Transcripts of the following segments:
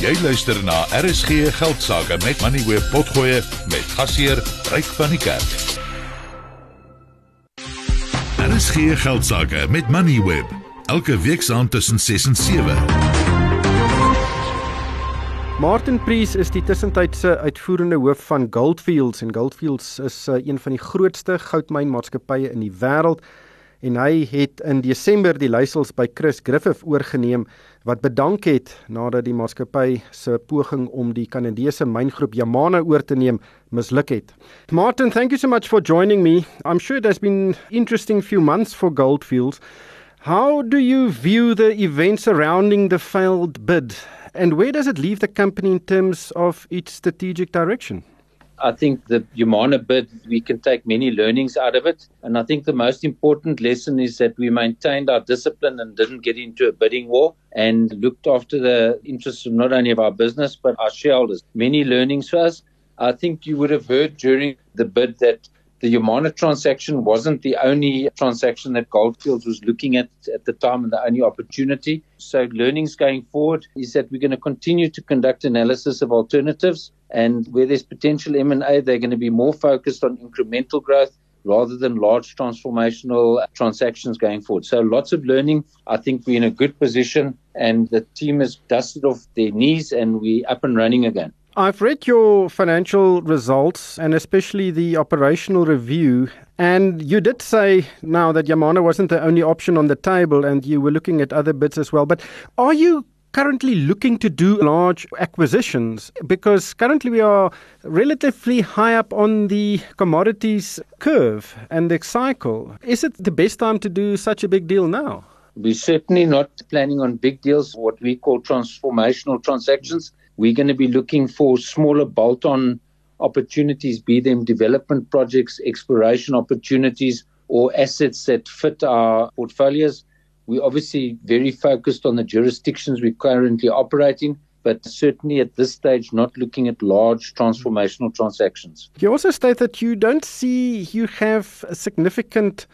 Jy luister na RSG Geldsaake met Money Web Potgoe met gasheer Ryk van die Kerk. RSG Geldsaake met Money Web elke week saand tussen 6 en 7. Martin Prees is die tussentydse uitvoerende hoof van Goldfields en Goldfields is uh, een van die grootste goudmynmaatskappye in die wêreld en hy het in Desember die leiersels by Chris Griffith oorgeneem wat bedank het nadat die maatskappy se poging om die Kanadese myngroep Yamana oor te neem misluk het. Martin, thank you so much for joining me. I'm sure there's been interesting few months for Goldfields. How do you view the events surrounding the failed bid and where does it leave the company in terms of its strategic direction? I think the Yamana bid, we can take many learnings out of it. And I think the most important lesson is that we maintained our discipline and didn't get into a bidding war and looked after the interests of not only of our business, but our shareholders. Many learnings for us. I think you would have heard during the bid that the Yamana transaction wasn't the only transaction that Goldfields was looking at at the time and the only opportunity. So learnings going forward is that we're going to continue to conduct analysis of alternatives and where there's potential M&A, they're going to be more focused on incremental growth rather than large transformational transactions going forward. So lots of learning. I think we're in a good position and the team has dusted off their knees and we're up and running again. I've read your financial results and especially the operational review. And you did say now that Yamana wasn't the only option on the table and you were looking at other bids as well. But are you currently looking to do large acquisitions? Because currently we are relatively high up on the commodities curve and the cycle. Is it the best time to do such a big deal now? We're certainly not planning on big deals, what we call transformational transactions. We're going to be looking for smaller bolt on opportunities, be them development projects, exploration opportunities, or assets that fit our portfolios. We're obviously very focused on the jurisdictions we currently operate in, but certainly at this stage, not looking at large transformational transactions. You also state that you don't see you have significant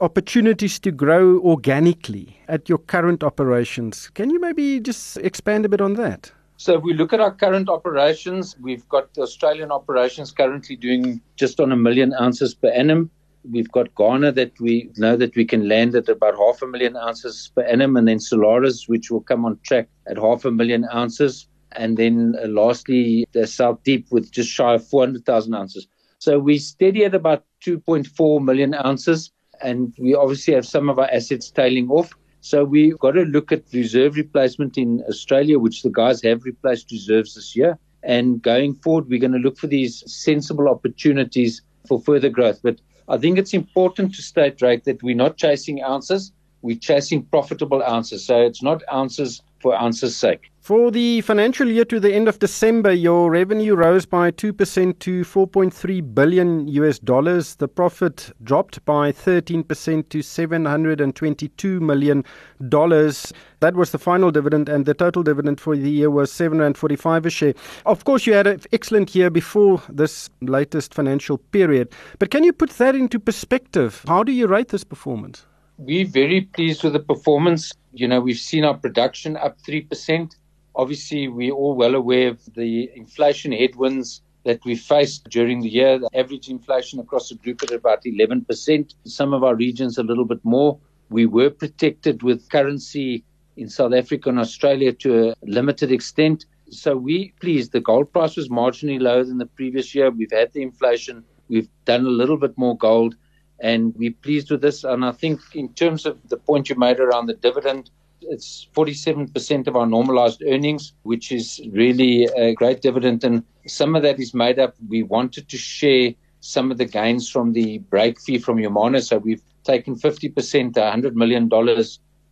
opportunities to grow organically at your current operations. Can you maybe just expand a bit on that? So if we look at our current operations, we've got the Australian operations currently doing just on a million ounces per annum. We've got Ghana that we know that we can land at about half a million ounces per annum, and then Salares, which will come on track at half a million ounces. And then uh, lastly, the South Deep with just shy of 400,000 ounces. So we steady at about 2.4 million ounces, and we obviously have some of our assets tailing off. So we've got to look at reserve replacement in Australia, which the guys have replaced reserves this year. And going forward, we're going to look for these sensible opportunities for further growth. But I think it's important to state, Drake, that we're not chasing ounces, we're chasing profitable ounces. So it's not ounces for ounces' sake. For the financial year to the end of December, your revenue rose by 2% to 4.3 billion US dollars. The profit dropped by 13% to 722 million dollars. That was the final dividend and the total dividend for the year was 745 a share. Of course, you had an excellent year before this latest financial period. But can you put that into perspective? How do you rate this performance? We're very pleased with the performance. You know, we've seen our production up 3%. Obviously, we're all well aware of the inflation headwinds that we faced during the year. The average inflation across the group at about 11%. Some of our regions a little bit more. We were protected with currency in South Africa and Australia to a limited extent. So we pleased. The gold price was marginally lower than the previous year. We've had the inflation. We've done a little bit more gold and we're pleased with this. And I think in terms of the point you made around the dividend, it's 47% of our normalized earnings, which is really a great dividend. And some of that is made up. We wanted to share some of the gains from the break fee from Yamana. So we've taken 50%, $100 million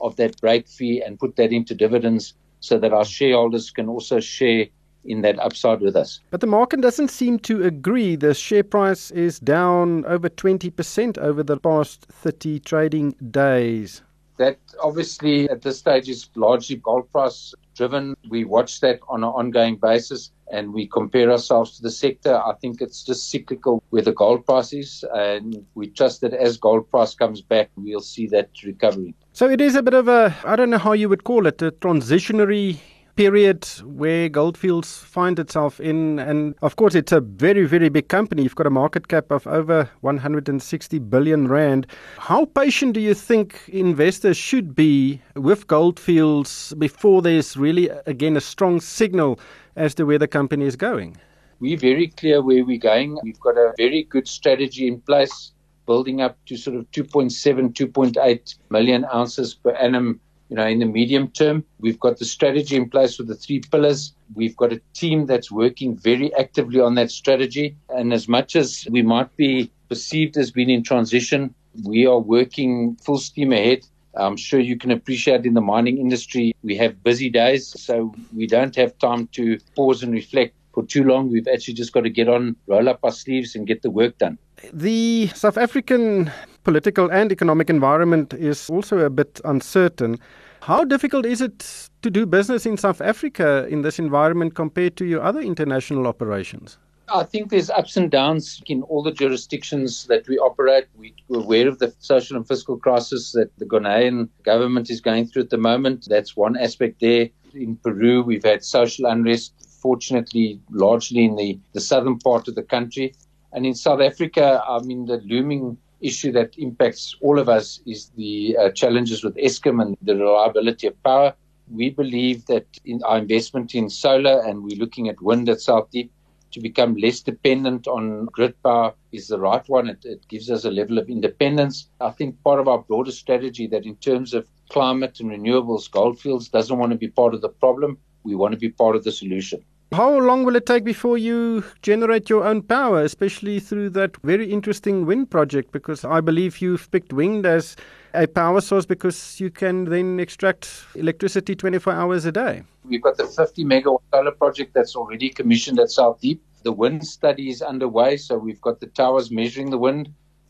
of that break fee and put that into dividends so that our shareholders can also share in that upside with us. But the market doesn't seem to agree. The share price is down over 20% over the past 30 trading days. That obviously at this stage is largely gold price driven. We watch that on an ongoing basis and we compare ourselves to the sector. I think it's just cyclical where the gold price is, and we trust that as gold price comes back, we'll see that recovery. So it is a bit of a, I don't know how you would call it, a transitionary period where Goldfields find itself in and of course it's a very very big company. You've got a market cap of over 160 billion rand. How patient do you think investors should be with Goldfields before there's really again a strong signal as to where the company is going? We're very clear where we're going. We've got a very good strategy in place building up to sort of 2.7, 2.8 million ounces per annum, you know, in the medium term. We've got the strategy in place with the three pillars. We've got a team that's working very actively on that strategy. And as much as we might be perceived as being in transition, we are working full steam ahead. I'm sure you can appreciate in the mining industry, we have busy days, so we don't have time to pause and reflect for too long. We've actually just got to get on, roll up our sleeves, and get the work done. The South African political and economic environment is also a bit uncertain. How difficult is it to do business in South Africa in this environment compared to your other international operations? I think there's ups and downs in all the jurisdictions that we operate. We're aware of the social and fiscal crisis that the Ghanaian government is going through at the moment. That's one aspect there. In Peru, we've had social unrest, fortunately, largely in the, the southern part of the country. And in South Africa, I mean, the looming issue that impacts all of us is the uh, challenges with Eskom and the reliability of power. We believe that in our investment in solar and we're looking at wind at South Deep to become less dependent on grid power is the right one. It, it gives us a level of independence. I think part of our broader strategy that in terms of climate and renewables, Goldfields doesn't want to be part of the problem. We want to be part of the solution. How long will it take before you generate your own power, especially through that very interesting wind project? Because I believe you've picked wind as a power source because you can then extract electricity 24 hours a day. We've got the 50 megawatt solar project that's already commissioned at South Deep. The wind study is underway, so we've got the towers measuring the wind,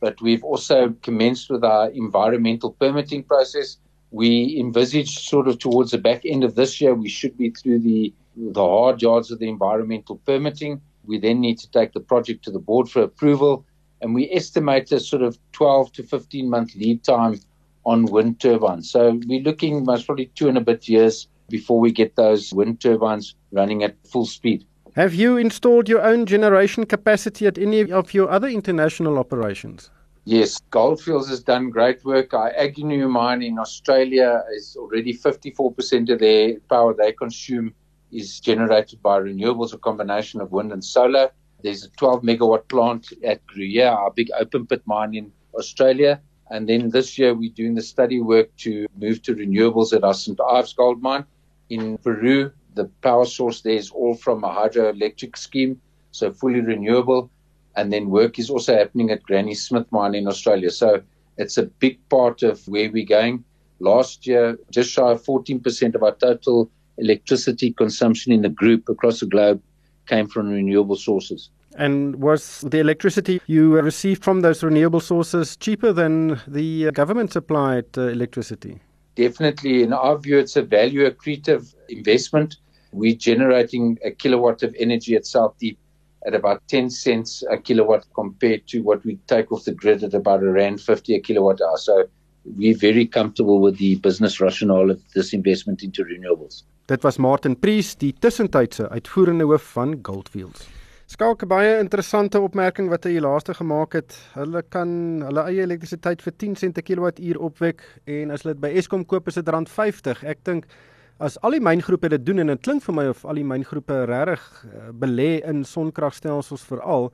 but we've also commenced with our environmental permitting process. We envisage sort of towards the back end of this year, we should be through the the hard yards of the environmental permitting. We then need to take the project to the board for approval, and we estimate a sort of 12 to 15 month lead time on wind turbines. So we're looking most probably two and a bit years before we get those wind turbines running at full speed. Have you installed your own generation capacity at any of your other international operations? Yes, Goldfields has done great work. Our Agnew mine in Australia is already 54% of their power they consume is generated by renewables, a combination of wind and solar. There's a 12 megawatt plant at Gruyere, our big open pit mine in Australia. And then this year we're doing the study work to move to renewables at our St. Ives gold mine. In Peru, the power source there is all from a hydroelectric scheme, so fully renewable. And then work is also happening at Granny Smith mine in Australia. So it's a big part of where we're going. Last year, just shy of 14% of our total electricity consumption in the group across the globe came from renewable sources. And was the electricity you received from those renewable sources cheaper than the government supplied uh, electricity? Definitely. In our view, it's a value accretive investment. We're generating a kilowatt of energy at South Deep at about 10 cents a kilowatt compared to what we take off the grid at about a rand 50 a kilowatt hour. So we're very comfortable with the business rationale of this investment into renewables. Dit was Martin Priest, die tussentydse uitvoerende hoof van Goldfields. Skalk baie interessante opmerking wat hy laaste gemaak het. Hulle kan hulle eie elektrisiteit vir 10 sent per kilowattuur opwek en as hulle dit by Eskom koop is dit rand 50. Ek dink as al die myngroepe dit doen en dit klink vir my of al die myngroepe regtig uh, belê in sonkragstelsels veral,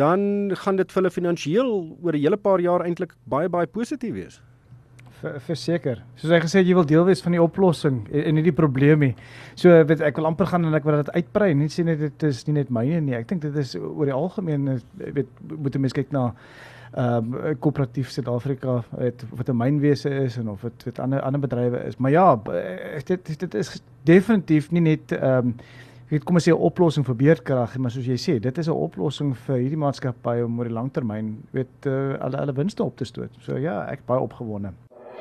dan gaan dit vir hulle finansiëel oor 'n hele paar jaar eintlik baie baie positief wees verseker. Soos hy gesê het jy wil deel wees van die oplossing en, en nie die probleem nie. So weet ek wil amper gaan en ek wil dit uitbrei. Nie sê net dit is nie net myne nie. Ek dink dit is oor die algemeen weet moet 'n mens kyk na ehm um, koöperatief Suid-Afrika het wat 'n mynwese is en of dit weet ander ander bedrywe is. Maar ja, dit dit is definitief nie net ehm um, weet kom sê 'n oplossing vir beerdkrag, maar soos jy sê, dit is 'n oplossing vir hierdie maatskappy om oor die langtermyn weet uh, alle alle winste op te stoot. So ja, ek baie opgewonde.